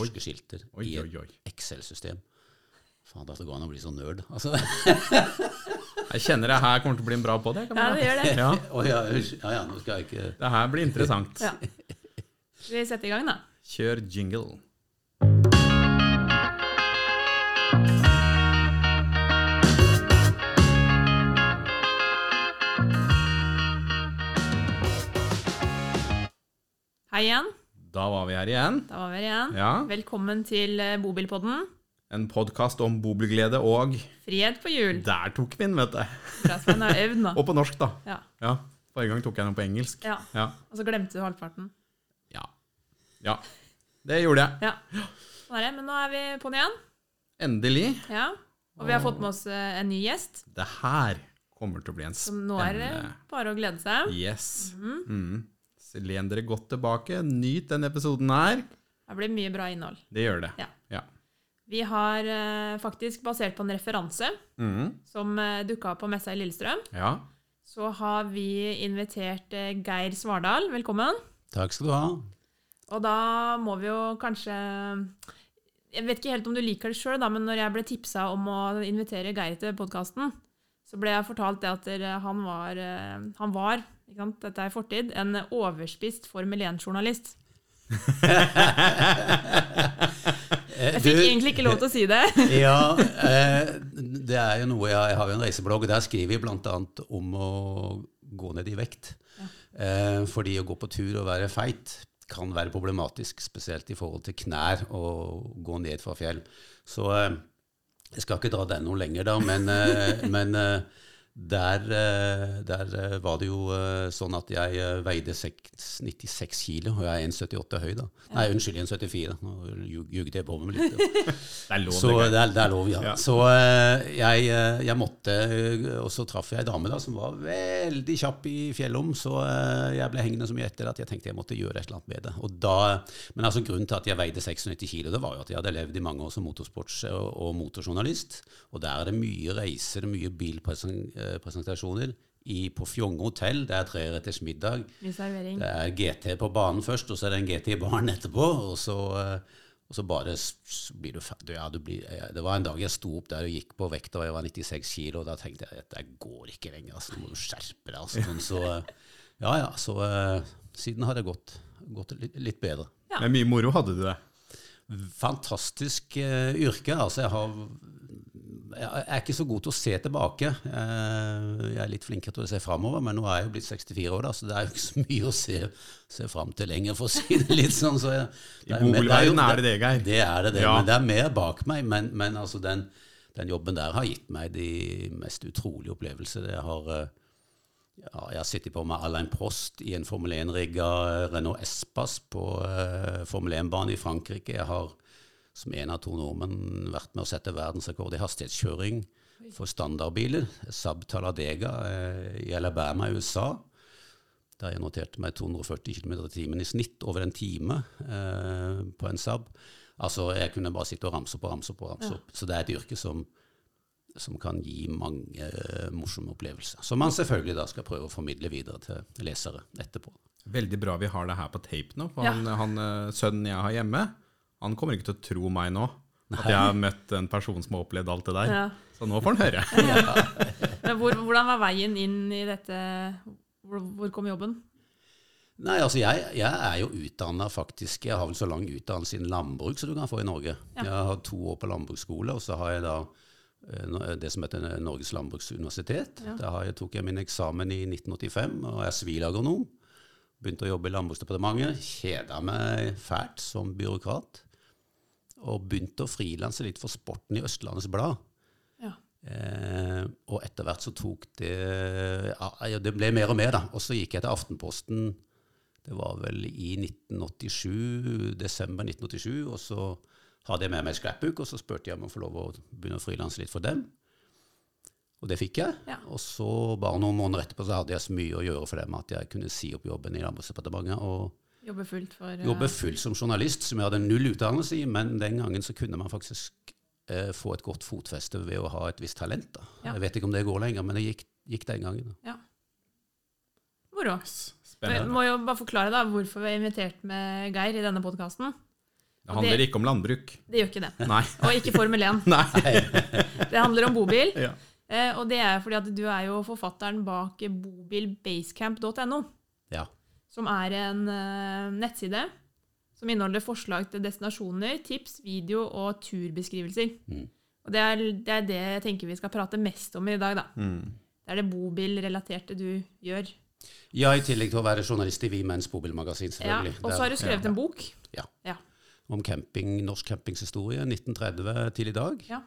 norske skilter Oi, i oi, et. Excel-system. Faen, at det går an å bli så nerd. Altså, Jeg kjenner det her kommer til å bli en bra på det. Ja, det gjør det. Ja, oh, ja, ja, ja, nå skal jeg ikke det her blir interessant. Ja. Skal vi sette i gang, da? Kjør jingle. Hei igjen. Da var vi her igjen. Da var vi her igjen. Ja, Velkommen til eh, Bobilpodden. En podkast om bobilglede og Frihet på hjul. Der tok vi den, vet du. Bra. Har øvd nå. Og på norsk, da. Ja. Ja, Forrige gang tok jeg den på engelsk. ja. Ja. Og så glemte du halvparten. Ja. ja. Det gjorde jeg. Ja. Sånn er det. Men nå er vi på'n igjen. Endelig. Ja. Og vi har fått med oss eh, en ny gjest. Det her kommer til å bli en Så nå er det bare å glede seg. Yes. Mm. Så len dere godt tilbake. Nyt denne episoden her. Det blir mye bra innhold. Det gjør det. Ja. Ja. Vi har eh, faktisk, basert på en referanse mm. som uh, dukka opp på messa i Lillestrøm, ja. så har vi invitert eh, Geir Svardal. Velkommen. Takk skal du ha. Og da må vi jo kanskje Jeg vet ikke helt om du liker det sjøl, men når jeg ble tipsa om å invitere Geir til podkasten, så ble jeg fortalt det at han var, eh, han var dette er fortid, en overspist Formel 1-journalist. Jeg fikk egentlig ikke lov til å si det. Ja, eh, det er jo noe jeg, har jo en reiseblogg, der skriver jeg bl.a. om å gå ned i vekt. Eh, fordi å gå på tur og være feit kan være problematisk, spesielt i forhold til knær og gå ned fra fjell. Så eh, jeg skal ikke dra den noe lenger, da, men, men der, eh, der eh, var det jo eh, sånn at jeg veide seks- 96 kilo, og jeg er 1,78 høy, da. Nei, unnskyld, 1,74. Nå ljug- ljugde jeg på meg litt. da. Det er lov, Så det. er, det er lov, ja. Ja. Så jeg, jeg måtte Og så traff jeg ei dame da som var veldig kjapp i fjellom, så jeg ble hengende så mye etter at jeg tenkte jeg måtte gjøre et eller annet med det. Og da, men altså grunnen til at jeg veide 96 kilo, det var jo at jeg hadde levd i mange år som motorsports- og, og motorjournalist. Og der er det mye reiser, mye bilpresentasjoner. I, på Fjonge hotell, det er treretters middag. Mye servering. Det er GT på banen først, og så er det en GT i baren etterpå. Og så, eh, og så bare blir du ferdig. Ja, du det var en dag jeg sto opp der og gikk på vekta, og jeg var 96 kilo, og da tenkte jeg at det går ikke lenger. Altså, nå må du skjerpe deg. Altså. Så eh, ja, ja. Så eh, siden har det gått, gått litt, litt bedre. Ja. Men mye moro hadde du det. Fantastisk uh, yrke. Altså, jeg har jeg er ikke så god til å se tilbake. Eh, Jeg er litt flinkere til å se framover, men nå er jeg jo blitt 64 år, da, så det er jo ikke så mye å se, se fram til lenger, for å si det litt sånn. Så jeg, I det er- det er er det det, Geir. Det er det, det. Ja. Men det er mer bak meg. Men, men altså den, den jobben der har gitt meg de mest utrolige opplevelser. Jeg har, eh, ja, jeg har sittet på med Alain Prost i en Formel 1-rigga Renault Espas på eh, Formel 1-bane i Frankrike. Jeg har som en av to nordmenn vært med å sette verdensrekord i hastighetskjøring for standardbiler. Saab Taladega eh, i Alabama i USA. Der jeg noterte meg 240 km i timen i snitt over en time eh, på en Saab. Altså, jeg kunne bare sitte og ramse opp og ramse opp. og ramse opp. Så det er et yrke som, som kan gi mange eh, morsomme opplevelser. Som man selvfølgelig da skal prøve å formidle videre til lesere etterpå. Veldig bra vi har det her på tape nå. For Ja. han, han eh, sønnen jeg har hjemme, han kommer ikke til å tro meg nå. At jeg har møtt en person som har opplevd alt det der. Ja. Så nå får han høre. Men hvor, hvordan var veien inn i dette Hvor, hvor kom jobben? Nei, altså jeg, jeg er jo utdanna faktisk Jeg har vel så lang utdannelse innen landbruk som du kan få i Norge. Ja. Jeg har to år på landbruksskole, og så har jeg da eh, det som heter Norges landbruksuniversitet. Ja. Der har jeg, tok jeg min eksamen i 1985 og er sivilagronom. Begynte å jobbe i Landbruksdepartementet. Kjeda meg fælt som byråkrat. Og begynte å frilanse litt for Sporten i Østlandets Blad. Ja. Eh, og etter hvert så tok det ja, Det ble mer og mer, da. Og så gikk jeg til Aftenposten. Det var vel i 1987, desember 1987. Og så hadde jeg med meg scrapbook, og så spurte jeg om å få lov å begynne å frilanse litt for dem. Og det fikk jeg. Ja. Og så bare noen måneder etterpå så hadde jeg så mye å gjøre for dem at jeg kunne si opp jobben i Landbruksdepartementet og Jobbe fullt for uh... jobbe fullt som journalist, som jeg hadde null utdannelse i, men den gangen så kunne man faktisk eh, få et godt fotfeste ved å ha et visst talent. Da. Ja. Jeg vet ikke om det går lenger, men det gikk, gikk den gangen. Da. Ja. Moro. Vi Spennende. må jo bare forklare da hvorfor vi har invitert med Geir i denne podkasten. Det handler ikke om landbruk. Det gjør ikke det. Nei. Og ikke Formel 1. Nei. Det handler om bobil. Ja. Eh, og det er fordi at du er jo forfatteren bak bobilbasecamp.no, Ja. Som er en eh, nettside som inneholder forslag til destinasjoner, tips, video og turbeskrivelser. Mm. Og det er, det er det jeg tenker vi skal prate mest om i dag, da. Mm. Det er det bobilrelaterte du gjør. ja, i tillegg til å være journalist i Vi Menns bobilmagasin, Ja. selvfølgelig. Og så har du skrevet en bok. Ja. Ja. Om camping, norsk campingshistorie 1930 til i dag, Ja.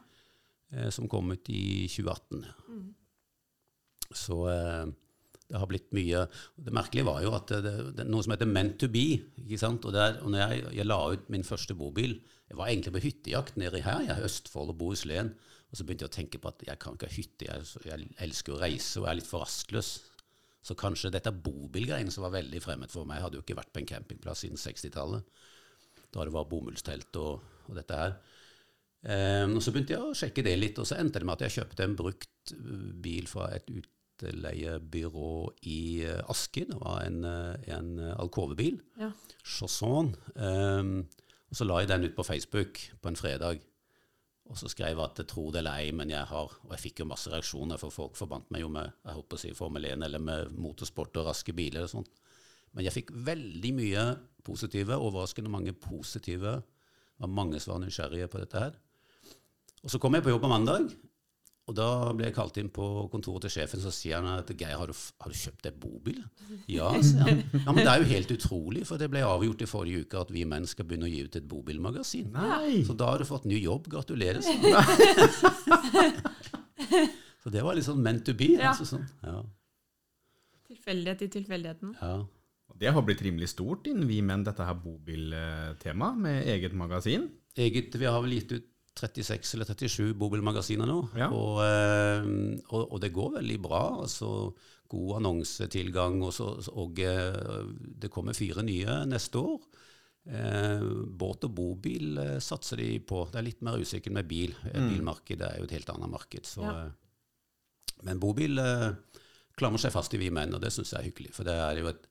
eh, som kom ut i 2018. Mm. Så eh, det har blitt mye Det merkelige var jo at det, det, er noe som heter Meant to be. ikke sant? Og, der, og når jeg, jeg la ut min første bobil Jeg var egentlig på hyttejakt nede her, er i Østfold og Bohuslän. Og så begynte jeg å tenke på at jeg kan ikke ha hytte, jeg, jeg elsker å reise og er litt for rastløs. Så kanskje dette bobilgreiene som var veldig fremmed for meg, hadde jo ikke vært på en campingplass siden 60-tallet. Da det var bomullstelt og, og dette her. Um, og så begynte jeg å sjekke det litt, og så endte det med at jeg kjøpte en brukt uh, bil fra et utleiebyrå i uh, Asker. Det var en, uh, en uh, Alcove-bil. Ja. Chausson. Um, og så la jeg den ut på Facebook på en fredag. Og så skrev jeg at jeg tror det eller ei, men jeg har Og jeg fikk jo masse reaksjoner, for folk forbandt meg jo med jeg håper å si Formel 1 eller med motorsport og raske biler og sånt. Men jeg fikk veldig mye positive, overraskende mange positive. Det var mange som var nysgjerrige på dette her. Og så kom jeg på jobb på mandag, og da ble jeg kalt inn på kontoret til sjefen, så sier han at Geir, har du, har du kjøpt deg bobil? Ja, sier han. Ja, men det er jo helt utrolig, for det ble avgjort i forrige uke at vi menn skal begynne å gi ut et bobilmagasin. Nei. Så da har du fått ny jobb. Gratulerer. Så det var litt sånn meant to be. Ja. Altså sånn. ja, Tilfeldighet i tilfeldigheten. ja. Det har blitt rimelig stort innen vi menn, dette her bobiltemaet, med eget magasin. Eget, vi har vel gitt ut 36 eller 37 bobilmagasiner nå, Ja. og, eh, og, og det går veldig bra. altså God annonsetilgang, og, så, og eh, det kommer fire nye neste år. Eh, båt og bobil eh, satser de på. Det er litt mer usikkert med bil. Mm. Bilmarkedet er jo et helt annet marked. Så, Ja. eh, men bobil eh, klamrer seg fast i Vi menn, og det syns jeg er hyggelig. For det er jo et,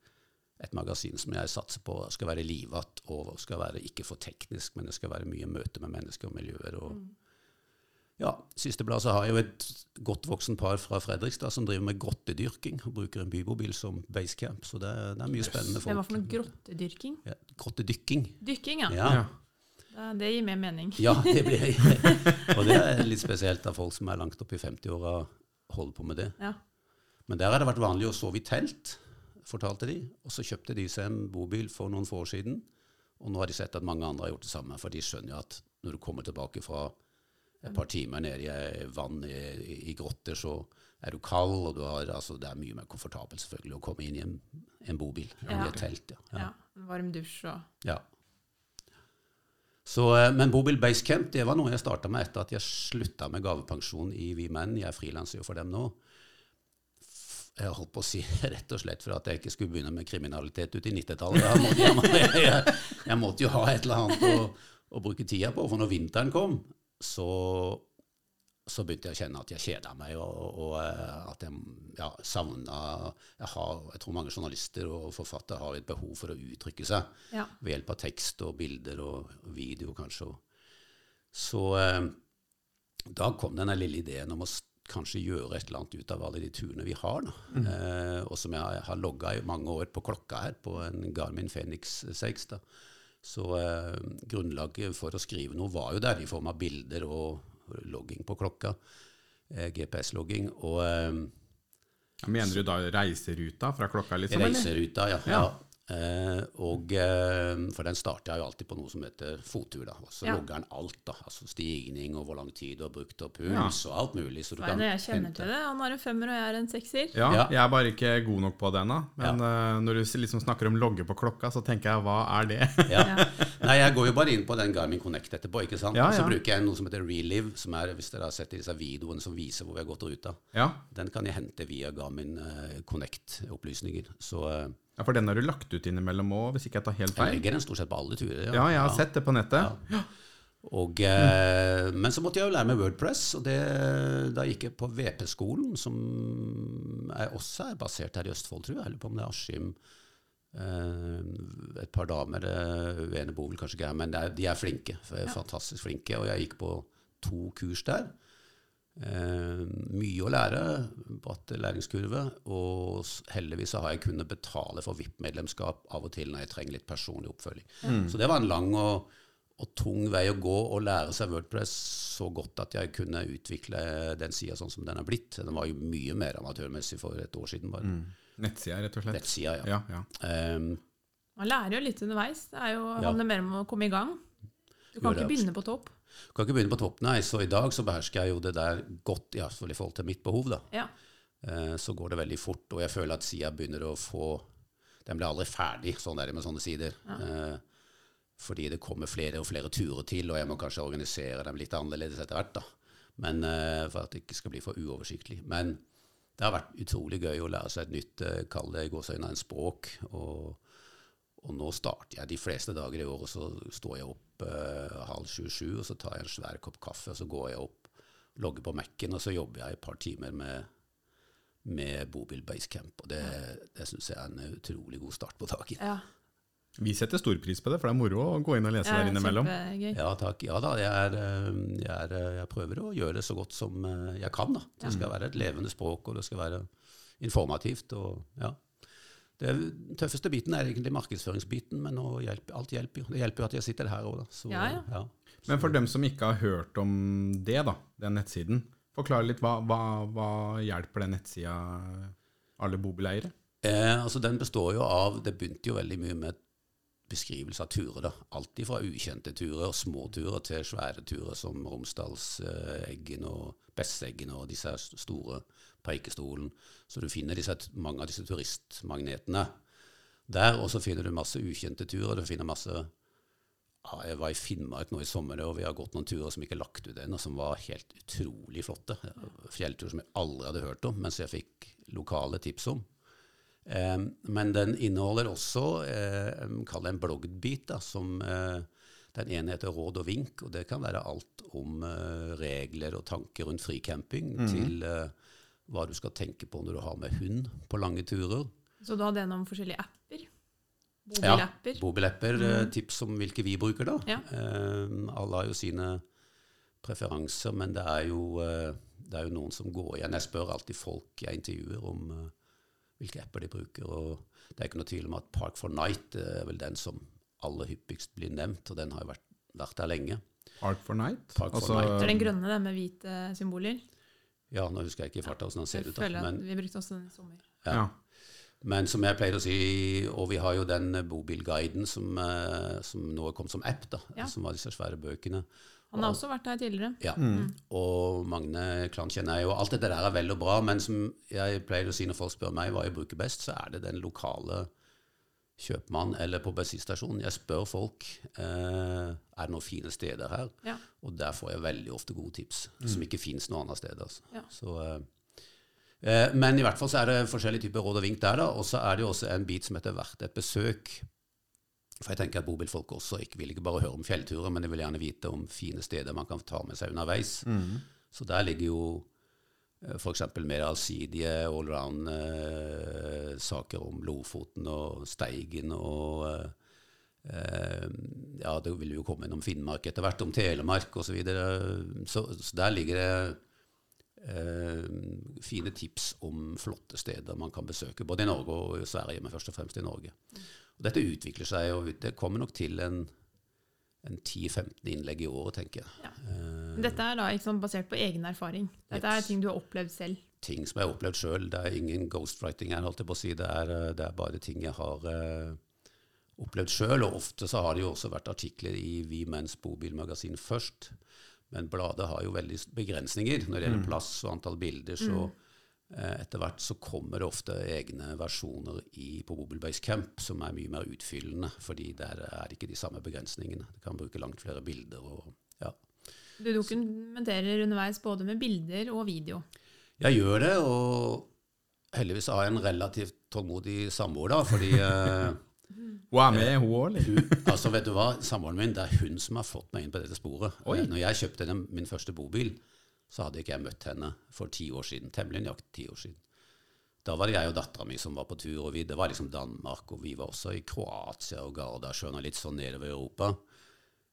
et magasin som jeg satser på skal være livatt og skal være ikke for teknisk, men det skal være mye møte med mennesker og miljøer. Og, ja, Siste blad så har jeg jo et godt voksen par fra Fredrikstad som driver med grottedyrking og bruker en bybobil som basecamp. Så det, er- det er mye spennende folk. Det var for noe grottedyrking. Ja, grottedykking. Dykking, ja. Ja. Det- Det gir mer mening. Ja, det blir Og det er litt spesielt av folk som er langt opp i 50-åra holder på med det. Ja. Men der har det vært vanlig å sove i telt, fortalte de. Og så kjøpte de seg en bobil for noen få år siden. Og nå har de sett at mange andre har gjort det samme, for de skjønner jo at når du kommer tilbake fra et par timer nede i vann i, i grotter, så er du kald, og du har, altså, det er mye mer komfortabelt selvfølgelig å komme inn i en, en bobil enn i et telt. Ja. Ja. Ja. En varm dusj og Ja. Så, eh, men Bobil Basecamp det var noe jeg starta med etter at jeg slutta med gavepensjon i Vi Menn. Jeg frilanser jo for dem nå. Jeg holdt på å si rett og slett for at jeg ikke skulle begynne med kriminalitet ute i 90-tallet. Jeg, jeg, jeg, jeg, måtte jo ha et eller annet å, å bruke tida på, for når vinteren kom, så, så begynte jeg å kjenne at jeg kjeda meg, og, og eh, at jeg ja, savna jeg, har, jeg tror mange journalister og forfattere har et behov for å uttrykke seg Ja. ved hjelp av tekst og bilder og video, kanskje. Så eh, da kom denne lille ideen om å kanskje gjøre et eller annet ut av alle de turene vi har. Da. Eh, og som jeg har logga i mange år på klokka her, på en Garmin Fenix 6. Da. Så eh, grunnlaget for å skrive noe var jo der, i form av bilder og logging på klokka. Eh, GPS-logging. Og eh, Mener du da reiseruta fra klokka, liksom? Reiseruta, ja. Ja. ja. Eh, og, eh, for den starter jeg jo alltid på noe som heter fottur. da, og Så Ja. logger den alt. da, altså Stigning og hvor lang tid du har brukt, og puls og alt mulig. så du kan jeg kjenner hente- til det. Han har en femmer, og jeg er en sekser. Ja, Ja. jeg er bare ikke god nok på det ennå. Men uh, når du liksom snakker om logge på klokka, så tenker jeg hva er det? Ja. Ja. Nei, jeg går jo bare inn på den Garmin Connect etterpå. ikke sant? Ja, Og så ja. bruker jeg noe som heter Relive, som er, hvis dere har sett disse videoene som viser hvor vi har gått og ruta. Ja. Den kan jeg hente via Garmin Connect-opplysninger. Så ja, for den har du lagt ut innimellom òg, hvis ikke jeg tar helt feil? jeg legger den stort sett på alle turer. Ja, ja jeg har sett det på nettet. Og, eh, men så måtte jeg jo lære meg Wordpress, og det, da gikk jeg på VP-skolen, som er også er basert her i Østfold, tror jeg. Eller på om det er Askim Eh, et par damer, Uene ene bor vel kanskje ikke her, men er, de er flinke. Fantastisk flinke. Og jeg gikk på to kurs der. Eh, mye å lære, bratt læringskurve. Og heldigvis så har jeg kunnet betale for VIP-medlemskap av og til når jeg trenger litt personlig oppfølging. Så det var en lang og, og tung vei å gå å lære seg Wordpress så godt at jeg kunne utvikle den sida sånn som den er blitt. Den var jo mye mer amatørmessig for et år siden bare. Nettsida, rett og slett. Nettsida, ja. Ja, ja. Eh, Man lærer jo litt underveis. Det er jo, Ja. handler mer om å komme i gang. Du kan Gjør ikke begynne på topp. Kan ikke begynne på topp, nei. Så i dag så behersker jeg jo det der godt, i hvert fall i forhold til mitt behov, da. Ja. Eh, så går det veldig fort, og jeg føler at sida begynner å få Den blir aldri ferdig, sånn er det med sånne sider. Eh, fordi det kommer flere og flere turer til, og jeg må kanskje organisere dem litt annerledes etter hvert. da. Men eh, For at det ikke skal bli for uoversiktlig. Men det har vært utrolig gøy å lære seg et nytt, kall det i gåseøynene, en språk. Og, og nå starter jeg de fleste dager i året, så står jeg opp eh, halv sju-sju, og så tar jeg en svær kopp kaffe, og så går jeg opp, logger på Mac-en, og så jobber jeg et par timer med med Bobil Basecamp. Og det, det syns jeg er en utrolig god start på dagen. Ja, Vi setter stor pris på det, for det er moro å gå inn og lese ja der innimellom. Ja takk. Ja da, jeg, er, eh, jeg, er, eh, jeg prøver å gjøre det så godt som jeg kan. da. Det skal være et levende språk, og det skal være informativt. og ja. Det tøffeste biten er egentlig markedsføringsbiten, men nå hjelper, alt hjelper jo. Det hjelper jo at jeg sitter her òg, da. Så, Ja, ja. Men for dem som ikke har hørt om det, da, den nettsiden, forklar litt hva, hva, hva hjelper den nettsida alle bobileiere? Eh, altså Den består jo av Det begynte jo veldig mye med beskrivelse av turer. da. Alt fra ukjente turer små turer til svære turer som Romsdalseggen og Besseggen og disse store Preikestolen. Så du finner disse, mange av disse turistmagnetene der. Og så finner du masse ukjente turer. Du finner masse ja, Jeg var i Finnmark nå i sommer, og vi har gått noen turer som ikke er lagt ut ennå, som var helt utrolig flotte. Fjellturer som jeg aldri hadde hørt om, mens jeg fikk lokale tips om. Eh, men den inneholder også eh, kall det en bloggbit, da, som eh, den ene heter Råd og vink, og det kan være alt om eh, regler og tanker rundt fricamping, til eh, hva du skal tenke på når du har med hund på lange turer. Så du hadde gjennom forskjellige apper? Ja, Mobilapper? Bobilapper, eh, tips om hvilke vi bruker, da. Ja. Eh, alle har jo sine preferanser, men det er jo, eh, det er jo noen som går igjen. Jeg spør alltid folk jeg intervjuer om eh, hvilke apper de bruker. og Det er ikke noe tvil om at Park for Night eh, er vel den som aller hyppigst blir nevnt, og den har jo vært, vært der lenge. Park for Night? Park for altså, Night. Det er den grønne, den med hvite symboler. Ja, nå husker jeg ikke i farta hvordan den ser ut, da, føler at men, vi brukte også den i sommer. ja. Ja. men som jeg pleier å si, og vi har jo den bobilguiden som, eh, som nå er kommet som app, da, Ja. som var disse svære bøkene. Han har også vært her tidligere. Ja, og Magne Klan kjenner jeg jo. Alt dette der er vel og bra, men som jeg pleier å si når folk spør meg hva jeg bruker best, så er det den lokale kjøpmann eller på bensinstasjonen. Jeg spør folk eh, er det noen fine steder her, Ja. og der får jeg veldig ofte gode tips, som ikke fins noe annet sted. Altså. Ja. Så, eh, eh, men i hvert fall så er det forskjellige typer råd og vink der, da, og så er det jo også en bit som heter 'Hvert et besøk. For jeg tenker at bobilfolk også ikke vil ikke bare høre om fjellturer, men de vil gjerne vite om fine steder man kan ta med seg underveis. Så der ligger jo f.eks. mer allsidige allround eh, saker om Lofoten og Steigen og eh, eh, Ja, det vil jo komme innom Finnmark etter hvert, om Telemark osv. Så, videre. så Så der ligger det eh, fine tips om flotte steder man kan besøke, både i Norge og i Sverige, men først og fremst i Norge. Og dette utvikler seg, og det kommer nok til en, en 10-15 innlegg i året, tenker jeg. Ja. Eh, Dette er da sånn basert på egen erfaring. Dette er ting du har opplevd selv. ting som jeg har opplevd sjøl. Det er ingen ghostwriting her, holdt jeg på å si. Det er, eh, det er bare ting jeg har eh, opplevd sjøl. Og ofte så har det jo også vært artikler i Vi Menns bobilmagasin først. Men bladet har jo veldig begrensninger når det gjelder plass og antall bilder. Så eh, etter hvert så kommer det ofte egne versjoner i, på Bobble Base Camp som er mye mer utfyllende, fordi der er det ikke de samme begrensningene. Du kan bruke langt flere bilder. og ja. Du dokumenterer underveis både med bilder og video. Jeg gjør det, og heldigvis har jeg en relativt tålmodig samboer, da, fordi eh, Hun er med, hun òg, eller? altså vet du hva, samboeren min, det er hun som har fått meg inn på dette sporet. Oi. Eh, Når jeg kjøpte den, min første bobil, så hadde ikke jeg møtt henne for ti år siden, temmelig nøyaktig ti år siden. da var det jeg og dattera mi som var på tur. og vi, Det var liksom Danmark, og vi var også i Kroatia og Gardasjøen og litt sånn nedover i Europa.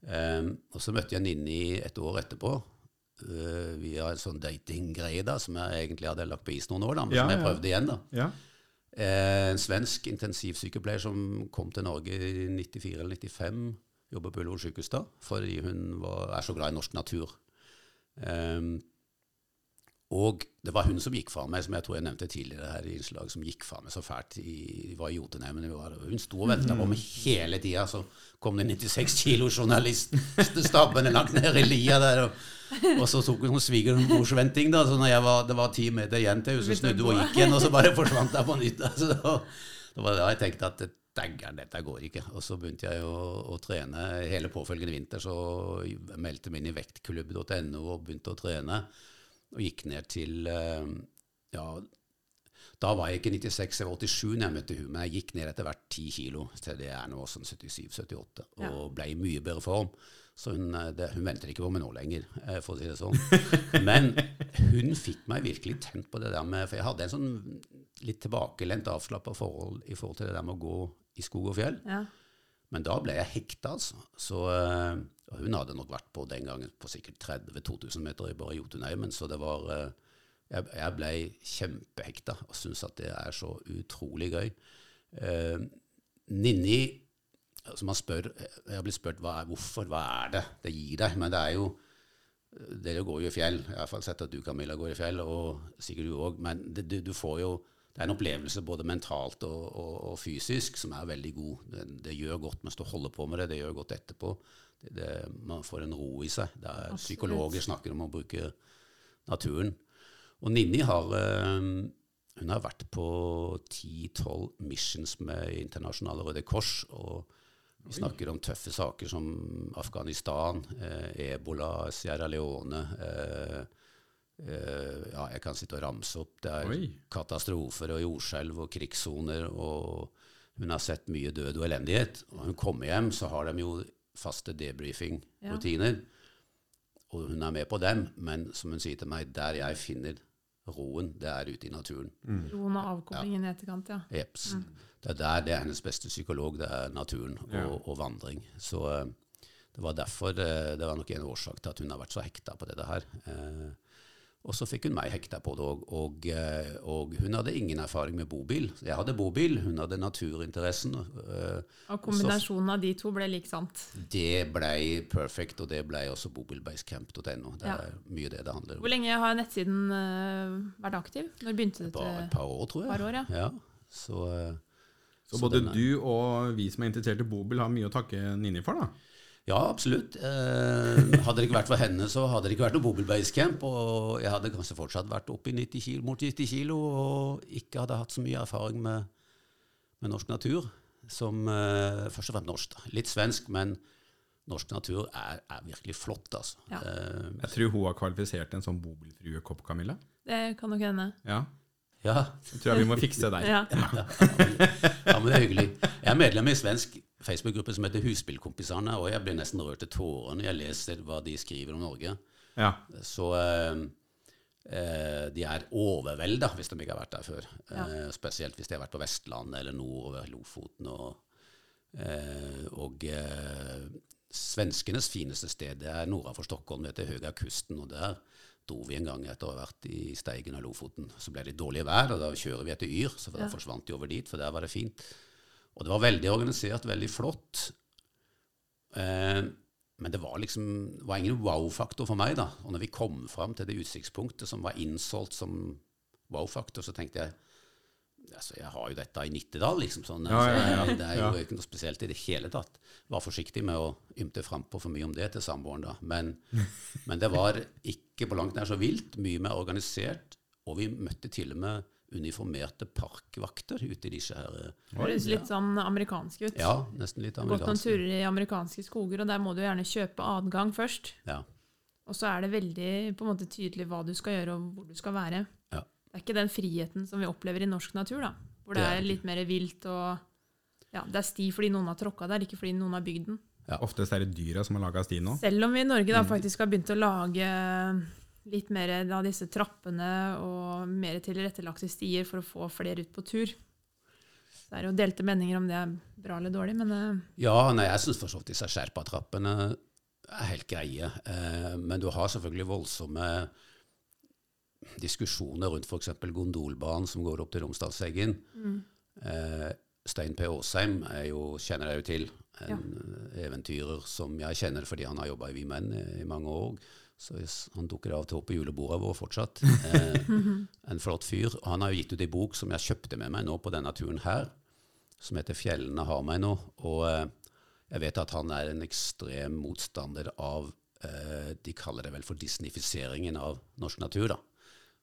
Um, og så møtte jeg Ninni et år etterpå. Uh, via en sånn datinggreie da, som jeg egentlig hadde lagt på is noen år, da, men Ja, som jeg ja. prøvde igjen. da. Ja. Eh, en svensk intensivsykepleier som kom til Norge i 94 eller 95, jobber på Ullevål sykehus da, fordi hun var, er så glad i norsk natur. Ehm, og det var hun som gikk fra meg, som jeg tror jeg nevnte tidligere her i innslag, som gikk fra meg så fælt. I, var i Jotunheimen. Hun sto og venta på meg hele tida. Så kom det en 96 kilo journalist stabbende langt ned i lia der. Og, og så tok hun svigermorsventing, da. Så når var, det var ti meter igjen til henne, så snudde hun og gikk igjen, og så bare forsvant jeg på nytt. Altså, da, da var da jeg tenkte at dægger'n, dette går ikke. Og så begynte jeg å, å trene. Hele påfølgende vinter så meldte jeg meg inn i vektklubb.no og begynte å trene. Og gikk ned til eh, Ja, da var jeg ikke 96, jeg var 87 når jeg møtte hun, men jeg gikk ned etter hvert 10 kilo til det er nå sånn 77-78, og Ja. ble i mye bedre form. Så hun, eh, det, hun venter ikke på meg nå lenger, eh, for å si det sånn. Men hun fikk meg virkelig tent på det der med For jeg hadde en sånn litt tilbakelent, avslappa forhold i forhold til det der med å gå i skog og fjell. Ja. Men da ble jeg hekta, altså. Så eh, og hun hadde nok vært på den gangen på sikkert 30 000-2000 meter i bare Jotunheimen, så det var eh, jeg, jeg ble kjempehekta og syns at det er så utrolig gøy. Eh, Ninni altså man spør, Jeg har blitt spurt hvorfor, hva er det det gir deg? Men det er jo Dere går jo i fjell. Jeg har iallfall sett at du, Camilla, går i fjell, og sikkert du òg. Men det, du, du får jo det er en opplevelse både mentalt og, og, og fysisk som er veldig god. Det, det gjør godt mens du holder på med det, det gjør godt etterpå. Det, det, man får en ro i seg. Det er. Psykologer snakker om å bruke naturen. Og Ninni har, eh, hun har vært på 10-12 missions med Internasjonale Røde Kors. og vi snakker om tøffe saker som Afghanistan, eh, ebola, Sierra Leone eh, Ja, jeg kan sitte og ramse opp. Det er Oi. katastrofer og jordskjelv og krigssoner. Og hun har sett mye død og elendighet. Og når hun kommer hjem, så har de jo faste debriefing-rutiner. Og hun er med på dem, men som hun sier til meg, der jeg finner roen, det er ute i naturen. Roen og avkoblingen i etterkant, ja. Jeps. Det er der det er hennes beste psykolog, det er naturen og, Ja. og vandring. Så eh, det var derfor eh, det var nok en årsak til at hun har vært så hekta på dette her. Eh, og så fikk hun meg hekta på det òg. Og, eh, og hun hadde ingen erfaring med bobil. Jeg hadde bobil, hun hadde naturinteressen. eh, Og kombinasjonen av de to ble lik sant. Det blei perfect, og det blei også bobilbasecamp.no. Det Ja. er mye det det handler om. Hvor lenge har nettsiden eh, vært aktiv? Når begynte det? Bare et par år, tror jeg. par år, ja. ja. Så, eh, Så Så både den er- du og vi som er interessert i bobil, har mye å takke Ninni for, da. Ja, absolutt. Eh, hadde det ikke vært for henne, så hadde det ikke vært noe bobilbasecamp. Og jeg hadde kanskje fortsatt vært oppe i 90 kilo, mot 90 kilo og ikke hadde hatt så mye erfaring med, med norsk natur. Som eh, først og fremst norsk. da. Litt svensk, men norsk natur er, er virkelig flott, altså. Ja. Eh, Jeg tror hun har kvalifisert en sånn bobilfruekopp, Camilla. Det kan nok hende. Ja, ja, Jeg tror jeg vi må fikse der. Ja. ja, men- ja, men det er hyggelig. Jeg er medlem i svensk Facebook-gruppe som heter Husspillkompisene, og jeg blir nesten rørt til tårer når jeg leser hva de skriver om Norge. Ja. Så eh, eh, de er overvelda hvis de ikke har vært der før. Ja. Eh, spesielt hvis de har vært på Vestlandet eller nordover Lofoten. Og, eh, og eh, svenskenes fineste sted det er nordafor Stockholm, det heter Høgakusten. og der dro vi en gang etter å ha vært i Steigen av Lofoten. Så ble det dårlig vær, og da kjører vi etter Yr, så da Ja. forsvant de over dit, for der var det fint. Og det var veldig organisert, veldig flott. Eh, men det var liksom var ingen wow-faktor for meg. da. Og når vi kom fram til det utsiktspunktet som var innsolgt som wow-faktor, så tenkte jeg altså, jeg har jo dette i Nittedal, liksom. sånn. Ja, ja, ja. Altså, det er jo ikke noe spesielt i det hele tatt. Var forsiktig med å ymte frampå for mye om det til samboeren da. Men, men det var ikke på langt nær så vilt. Mye mer organisert. Og vi møtte til og med uniformerte parkvakter ute i disse her Høres litt sånn amerikansk ut. Ja, nesten litt Gått noen turer i amerikanske skoger, og der må du gjerne kjøpe adgang først. Ja. Og så er det veldig på en måte tydelig hva du skal gjøre, og hvor du skal være. Ja. Det er ikke den friheten som vi opplever i norsk natur, da. Hvor det Det er er litt mer vilt og ja, Det er sti fordi noen har tråkka der, ikke fordi noen har bygd den. Ja, Oftest er det dyra som har laga stien nå. Selv om vi i Norge Mm. da faktisk har begynt å lage litt mer av disse trappene og mer tilrettelagte stier for å få flere ut på tur. Så det er jo delte meninger om det er bra eller dårlig, men eh, Ja, nei, jeg syns for så vidt disse Sherpa-trappene er helt greie. Eh, men du har selvfølgelig voldsomme diskusjoner rundt f.eks. gondolbanen som går opp til Romsdalseggen. Eh, Stein P. Aasheim er kjenner jeg jo til. En ja. eventyrer som jeg kjenner fordi han har jobba i Vi Menn i, i mange år. Så hvis han dukker av til opp på julebordet vår fortsatt. Eh, en flott fyr. Og han har jo gitt ut ei bok som jeg kjøpte med meg nå på denne turen her, som heter 'Fjellene har meg nå'. Og eh, jeg vet at han er en ekstrem motstander av eh, De kaller det vel for disnifiseringen av norsk natur. da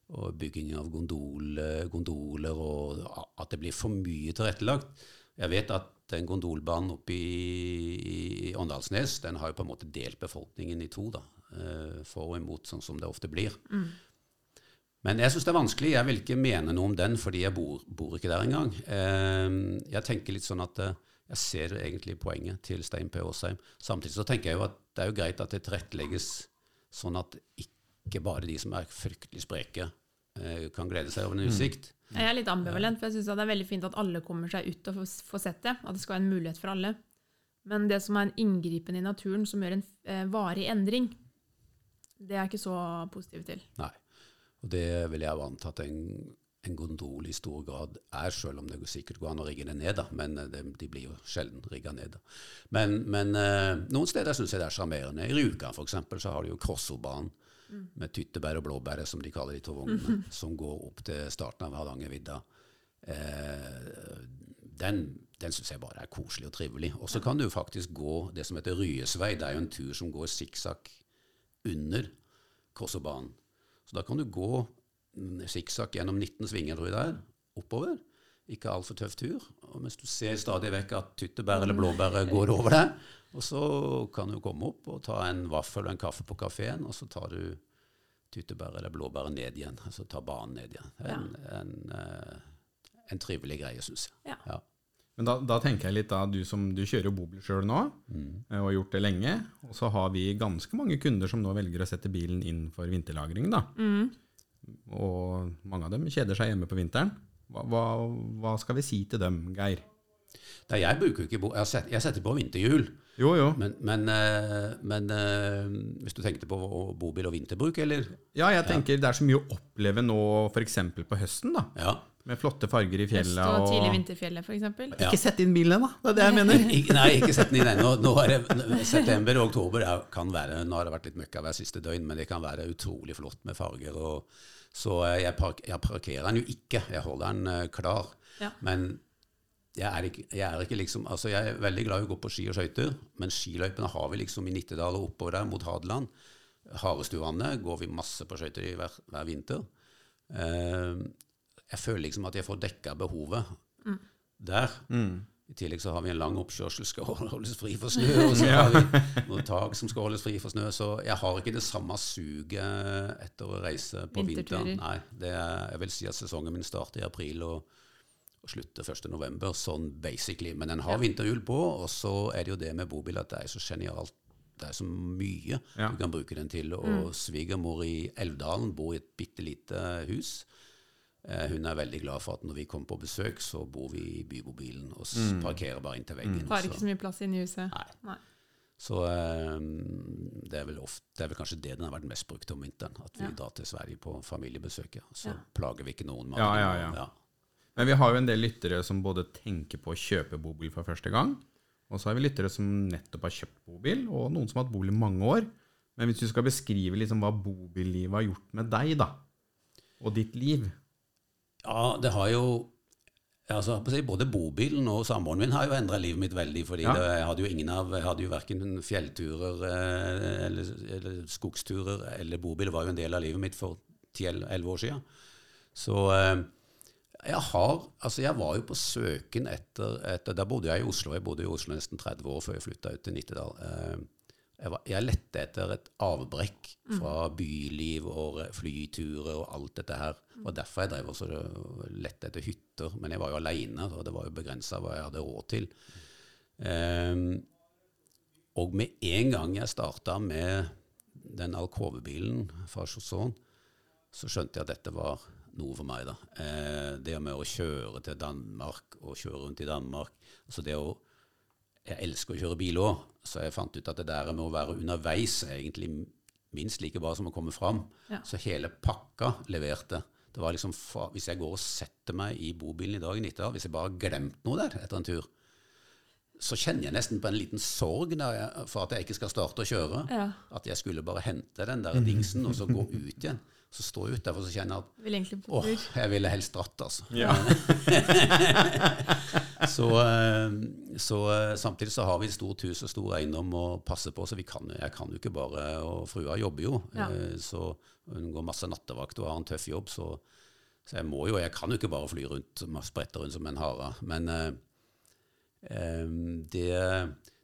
og byggingen av gondol, gondoler, og at det blir for mye tilrettelagt. Jeg vet at den gondolbanen oppe i, i Åndalsnes den har jo på en måte delt befolkningen i to, da, eh, for og imot, sånn som det ofte blir. Men jeg syns det er vanskelig. Jeg vil ikke mene noe om den, fordi jeg bor, bor ikke der engang. Eh, Jeg tenker litt sånn at eh, jeg ser egentlig poenget til Stein P. Aasheim. Samtidig så tenker jeg jo at det er jo greit at det tilrettelegges sånn at ikke bare de som er fryktelig spreke, eh, kan glede seg over en utsikt. jeg er litt ambivalent, for jeg syns det er veldig fint at alle kommer seg ut og får, får sett det. At det skal være en mulighet for alle. Men det som er en inngripen i naturen som gjør en eh, varig endring, det er jeg ikke så positiv til. Nei. Og det vil jeg jo anta at en, en gondol i stor grad er, selv om det sikkert går an å rigge det ned, da. Men eh, det, de blir jo sjelden rigga ned. da. Men, men eh, noen steder syns jeg det er sjarmerende. I Rjukan f.eks. så har de jo Krossobanen med tyttebær og blåbær, som de kaller de to vognene, som går opp til starten av Hardangervidda. Eh, den den syns jeg bare er koselig og trivelig. Og så kan du faktisk gå det som heter Ryesvei. Det er jo en tur som går sikksakk under Krossobanen. Så da kan du gå sikksakk gjennom 19 svinger, tror jeg det er, oppover. Ikke altfor tøff tur. Og mens du ser stadig vekk at tyttebær eller blåbær går over deg. Og så kan du komme opp og ta en vaffel og en kaffe på kafeen, og så tar du tyttebær eller blåbær ned igjen. Altså ta banen ned igjen. En, en, en, en trivelig greie, syns jeg. Ja. Ja. Men da, da tenker jeg litt da, du som du kjører jo bobil sjøl nå, mm. og har gjort det lenge. Og så har vi ganske mange kunder som nå velger å sette bilen inn for vinterlagring. da. Og mange av dem kjeder seg hjemme på vinteren. Hva, hva, hva skal vi si til dem, Geir? Nei, jeg bruker ikke bo jeg, setter, jeg setter på vinterhjul. Jo, jo. Men, men, eh, men eh, hvis du tenkte på bobil og vinterbruk, eller? Ja, jeg tenker det er så mye å oppleve nå f.eks. på høsten, da. Ja. Med flotte farger i Høst fjella. og tidlig vinterfjellet, f.eks. Ja. Ikke sett inn bilen ennå, det er det jeg mener. Nei, ikke sett den inn ennå. Nå er det, september og oktober er, kan være Nå har det vært litt møkka hver siste døgn, men det kan være utrolig flott med farger. Og, så eh, jeg, park, jeg parkerer den jo ikke, jeg holder den eh, klar. Ja. Men jeg er, ikke, jeg er ikke liksom Altså, jeg er veldig glad i å gå på ski og skøyter, men skiløypene har vi liksom i Nittedal og oppover der mot Hadeland. Harestuvannet går vi masse på skøyter i hver, hver vinter. Eh, jeg føler liksom at jeg får dekka behovet der. I tillegg så har vi en lang oppkjørsel som skal holdes fri for snø, og så har vi noen tak som skal holdes fri for snø. Så jeg har ikke det samme suget etter å reise på vinteren. Nei, det er, jeg vil si at sesongen min starter i april og, og slutter 1. november, sånn basically. Men den har vinterhjul på, og så er det jo det med bobil at det er så genialt. Det er så mye Ja. du kan bruke den til. Og svigermor i Elvdalen bor i et bitte lite hus. Eh, Hun er veldig glad for at når vi kommer på besøk, så bor vi i bybobilen og mm. parkerer bare inntil veggen. Tar ikke Så, mye plass inne i huset. Nei. Nei. så um, det, er vel ofte, det er vel kanskje det den har vært mest brukt om vinteren. At vi Ja. drar til Sverige på familiebesøket. Så Ja. plager vi ikke noen med Ja, ja, ja. Men vi har jo en del lyttere som både tenker på å kjøpe bobil for første gang, og så har vi lyttere som nettopp har kjøpt bobil, og noen som har hatt bobil i mange år. Men hvis du skal beskrive liksom hva bobillivet har gjort med deg, da, og ditt liv Ja, det har jo altså, Både bobilen og samboeren min har jo endra livet mitt veldig. fordi Ja. det, jeg hadde jo ingen av, jeg hadde jo verken fjellturer eh, eller, eller skogsturer eller bobil. Det var jo en del av livet mitt for 10-11 år siden. Så eh, jeg har Altså, jeg var jo på søken etter, etter Da bodde jeg i Oslo. Jeg bodde i Oslo nesten 30 år før jeg flytta ut til Nittedal. Jeg, var, jeg lette etter et avbrekk fra byliv og re- flyturer og alt dette her. Og derfor jeg drev også og lette etter hytter. Men jeg var jo aleine, og det var jo begrensa hva jeg hadde råd til. Um, og med en gang jeg starta med den alkovebilen fra Chausson, så skjønte jeg at dette var noe for meg. da. Eh, det med å kjøre til Danmark og kjøre rundt i Danmark altså det å, Jeg elsker å kjøre bil òg, så jeg fant ut at det der med å være underveis er egentlig minst like bra som å komme fram. Ja. Så hele pakka leverte. Det var liksom, Hvis jeg går og setter meg i bobilen i dag etter, hvis jeg bare har glemt noe der etter en tur, så kjenner jeg nesten på en liten sorg der jeg, for at jeg ikke skal starte å kjøre. Ja. At jeg skulle bare hente den der dingsen og så gå ut igjen. Så står jeg ut, og så kjenner jeg at åh, jeg ville helst dratt, altså. Ja. Så, eh, så eh, samtidig så har vi et stort hus og stor eiendom å passe på, så vi kan, jeg kan jo ikke bare Og frua jobber jo, Ja. eh, så hun går masse nattevakt og har en tøff jobb, så, så jeg må jo Jeg kan jo ikke bare fly rundt og sprette rundt som en hare. Men eh, det,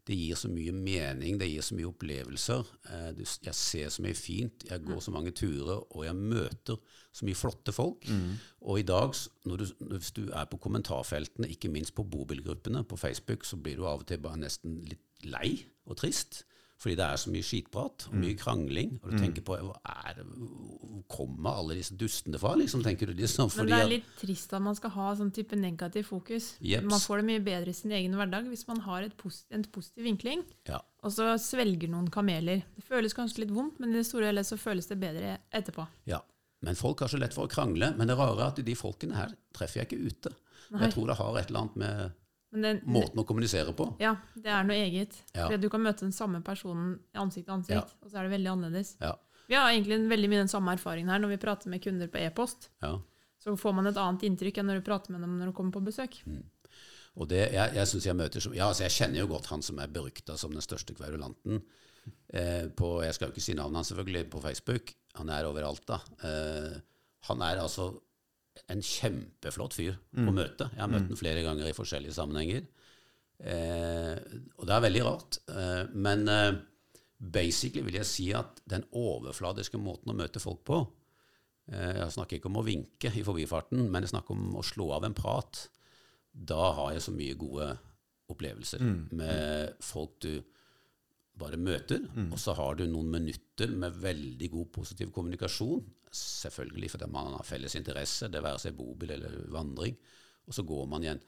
det gir så mye mening, det gir så mye opplevelser. Eh, jeg ser så mye fint, jeg går så mange turer, og jeg møter så mye flotte folk. Og i dag, når du, hvis du er på kommentarfeltene, ikke minst på bobilgruppene på Facebook, så blir du av og til bare nesten litt lei og trist. Fordi det er så mye skitprat og mye krangling. Og du tenker på hva er det, hvor kommer alle disse dustene fra, liksom, tenker du liksom. Men det er litt trist at man skal ha sånn type negativ fokus. Jeps. Man får det mye bedre i sin egen hverdag hvis man har et posi en positiv vinkling, ja, og så svelger noen kameler. Det føles kanskje litt vondt, men i det store og hele så føles det bedre etterpå. ja. Men folk har så lett for å krangle. Men det rare er at de folkene her treffer jeg ikke ute. Nei. Jeg tror det har et eller annet med det, måten å kommunisere på. ja, det er noe eget. Ja. Fordi du kan møte den samme personen ansikt til ansikt, Ja. og så er det veldig annerledes. Ja, Vi har egentlig veldig mye den samme erfaringen her når vi prater med kunder på e-post. ja. Så får man et annet inntrykk enn når du prater med dem når du kommer på besøk. Og det, jeg, jeg synes jeg møter som, ja, altså jeg kjenner jo godt han som er berykta som den største kverulanten. Eh, på, jeg skal jo ikke si navnet hans selvfølgelig, på Facebook. Han er overalt, da. Eh, han er altså en kjempeflott fyr å møte. Jeg har møtt ham flere ganger i forskjellige sammenhenger. Eh, og det er veldig rart. Eh, men eh, basically vil jeg si at den overfladiske måten å møte folk på eh, Jeg snakker ikke om å vinke i forbifarten, men jeg snakker om å slå av en prat da har jeg så mye gode opplevelser med folk du bare møter. Og så har du noen minutter med veldig god positiv kommunikasjon. Selvfølgelig fordi man har felles interesse, det være seg bobil eller vandring. Og så går man igjen.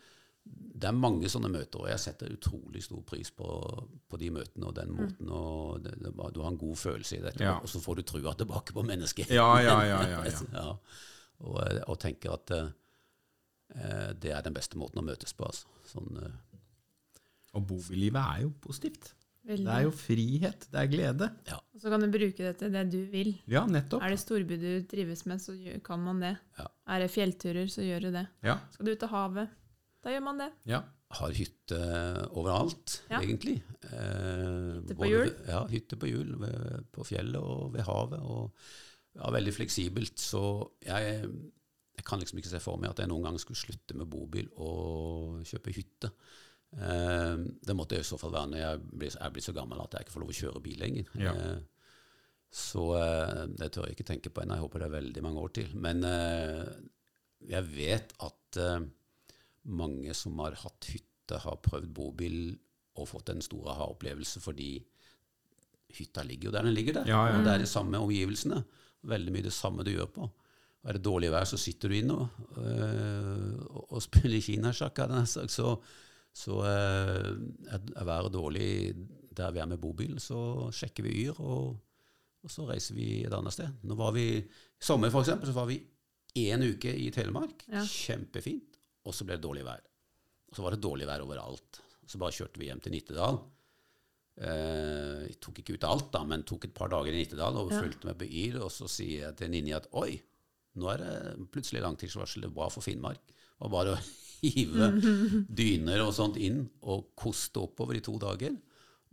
Det er mange sånne møter, og jeg setter utrolig stor pris på, på de møtene og den måten. og det, det, Du har en god følelse i dette, Ja. og så får du trua tilbake på mennesket. Ja, ja, ja, ja, ja. Ja, og, eh, og tenker at eh, eh, det er den beste måten å møtes på. Altså. Sånn, eh, Og bobillivet er jo positivt. Veldig. Det er jo frihet, det er glede. ja, Og så kan du bruke det til det du vil. Ja, nettopp. Er det storby du trives med, så kan man det. Ja. Er det fjellturer, så gjør du det. Ja, Skal du ut til havet, da gjør man det. ja. har hytte overalt, Ja. egentlig. Eh, Hytte på hjul. Ja, hytte på hjul ved, på fjellet og ved havet. Og, ja, veldig fleksibelt. Så jeg, jeg kan liksom ikke se for meg at jeg noen gang skulle slutte med bobil og kjøpe hytte. Eh, det måtte i så fall være når jeg blir, jeg blir, så gammel at jeg ikke får lov å kjøre bil lenger. Ja. Eh, så eh, det tør jeg ikke tenke på ennå. Jeg håper det er veldig mange år til. Men eh, jeg vet at eh, mange som har hatt hytte, har prøvd bobil og fått en stor aha-opplevelse fordi hytta ligger jo der den ligger der. Ja, ja. Det er de samme omgivelsene. Veldig mye det samme du gjør på. Og er det dårlig vær, så sitter du inne og, og, og spiller kinasjakk. jeg. Så, så eh, er været dårlig der vi er med bobil, så sjekker vi Yr, og, og så reiser vi et annet sted. Nå var vi, I sommer for eksempel, så var vi én uke i Telemark. Ja. Kjempefint. Og så ble det dårlig vær. Og så var det dårlig vær overalt. Så bare kjørte vi hjem til Nittedal. Eh, jeg tok ikke ut alt, da, men tok et par dager i Nittedal og Ja. fulgte med på Yr. Og så sier jeg til Ninni at oi, nå er det plutselig langtidsvarsel. Det var for Finnmark. Og bare hive dyner og sånt inn og koste oppover i to dager.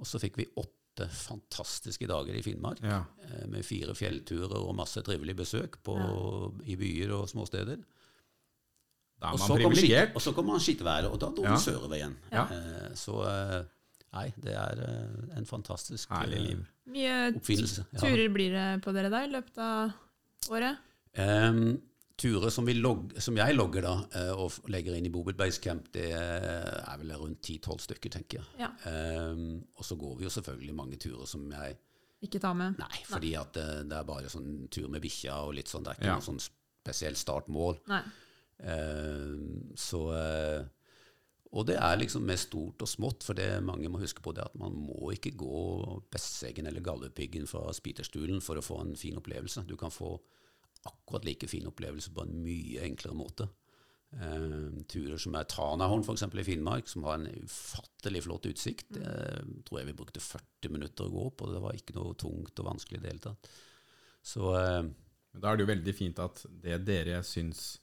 Og så fikk vi åtte fantastiske dager i Finnmark. Ja. eh, Med fire fjellturer og masse trivelig besøk på, i byer og småsteder. Da er man privilegert. Og så kommer man skittværet, og da dro Ja. vi sørover igjen. Ja. Eh, Så eh, nei, det er en fantastisk liv. Mye oppfinnelse. Mye turer blir det på dere da i løpet av året? Em, turer som, vi logg, som jeg logger da, eh, og legger inn i Bobil Basecamp, det er vel rundt 10-12 stykker, tenker jeg. Ja. Um, og så går vi jo selvfølgelig mange turer som jeg Ikke tar med. Nei, fordi at det, det er bare sånn tur med bikkja og litt sånn. Det er ikke Ja. noe sånn spesielt startmål. Nei. Eh, så eh, Og det er liksom med stort og smått, for det mange må huske på det at man må ikke gå Besseggen eller Galdhøpiggen fra Spiterstulen for å få en fin opplevelse. Du kan få akkurat like fin opplevelse på en mye enklere måte. Eh, turer som er Tanahorn f.eks. i Finnmark, som har en ufattelig flott utsikt. Det tror jeg vi brukte 40 minutter å gå opp, og det var ikke noe tungt og vanskelig i det hele tatt. Så eh, Men Da er det jo veldig fint at det dere syns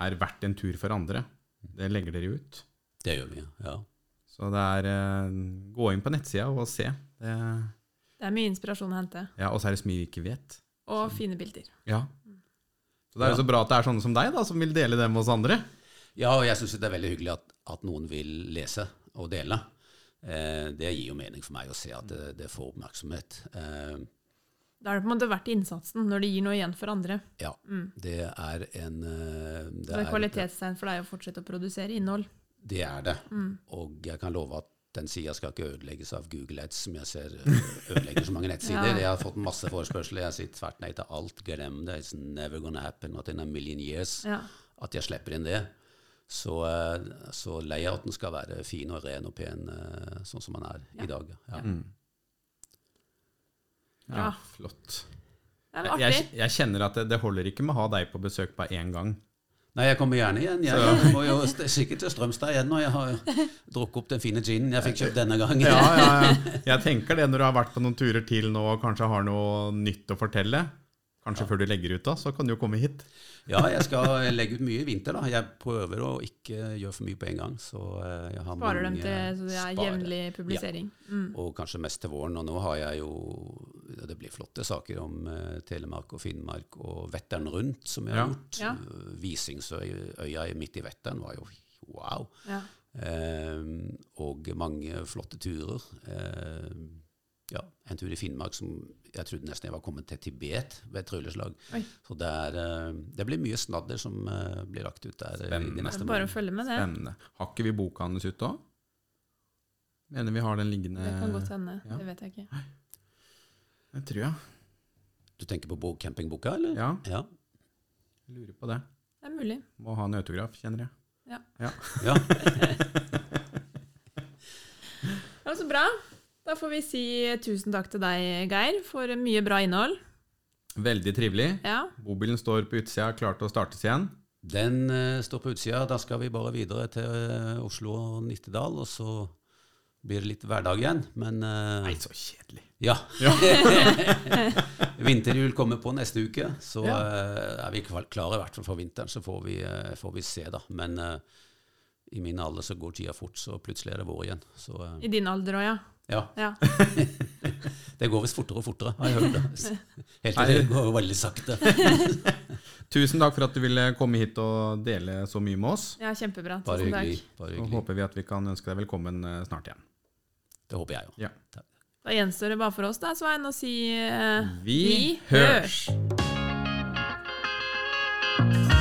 er verdt en tur for andre, det legger dere ut. det gjør vi, ja. Så det er eh, Gå inn på nettsida og se. Det, Det er mye inspirasjon å hente. ja, og så er det så mye vi ikke vet. Og fine bilder. Ja. Så det er jo så bra at det er sånne som deg, da, som vil dele det med oss andre. Ja, og jeg syns det er veldig hyggelig at, at noen vil lese og dele. Eh, det gir jo mening for meg å se at det, det får oppmerksomhet. Eh, Da er det på en måte verdt innsatsen når det gir noe igjen for andre. ja, det er en Det, det er kvalitetstegn for deg å fortsette å produsere innhold. Det er det. Og jeg kan love at den sida skal ikke ødelegges av Google Ads, som jeg ser eh, ødelegger så mange nettsider. Ja. Jeg har fått masse forespørsler. Jeg sier tvert nei til alt. Glem det. It's never gonna happen. Not in a million years. Ja. At jeg slipper inn det. Så, eh, så layouten skal være fin og ren og pen, eh, sånn som den er i dag. Ja. Ja, Ja. flott. Det er Jeg, artig. jeg, jeg kjenner at det, det holder ikke med å ha deg på besøk bare én gang. Nei, jeg kommer gjerne igjen. Jeg må jo sikkert til Strømstad igjen når jeg har drukket opp den fine ginen jeg fikk kjøpt denne gangen. Ja, ja, ja. Jeg tenker det når du har vært på noen turer til nå og kanskje har noe nytt å fortelle. Kanskje før du legger ut, da, så kan du jo komme hit. Ja, jeg skal legge ut mye i vinter. da. Jeg prøver å ikke gjøre for mye på en gang. Så eh, jeg har Sparer dem til så det er jevnlig publisering. Mm. Og kanskje mest til våren. Og nå har jeg jo ja, Det blir flotte saker om uh, Telemark og Finnmark og Vetteren rundt, som jeg har Ja. gjort. Ja. Eh, Visingsøya midt i Vetteren var jo wow. Ja. Eh, og mange flotte turer. Eh, ja, en tur i Finnmark som jeg trodde nesten jeg var kommet til Tibet ved et trylleslag. Oi. Så det, er, eh, det blir mye snadder som eh, blir lagt ut der Spennende. de neste Bare å følge med det. Spennende. Har ikke vi boka hans ute òg? Mener vi har den liggende Det kan godt hende. ja. Det vet jeg ikke. Det tror jeg. Du tenker på campingboka, eller? Ja, Ja. jeg lurer på det. Det er mulig. Må ha en autograf, kjenner jeg. ja. Ja, Det var så bra. Da får vi si tusen takk til deg, Geir, for mye bra innhold. Veldig trivelig. Ja, Bobilen står på utsida, klar til å startes igjen. Den uh, står på utsida. Da skal vi bare videre til uh, Oslo og Nittedal, og så blir det litt hverdag igjen. Men uh, Nei, så kjedelig. ja. Ja. Vinterhjul kommer på neste uke, så Ja. uh, er vi klare i hvert fall for vinteren. Så får vi, uh, får vi se, da. Men i min alder så går tida fort, så plutselig er det vår igjen. Så I din alder òg, ja. Ja. ja. det går visst fortere og fortere, har jeg hørt. Helt til det går veldig sakte. Tusen takk for at du ville komme hit og dele så mye med oss. Ja, kjempebra. Bare hyggelig. Bare hyggelig. Og håper vi at vi kan ønske deg velkommen eh, snart igjen. Det håper jeg òg. Ja. Da gjenstår det bare for oss, da, Svein, å si uh, Vi, vi hørs. hørs.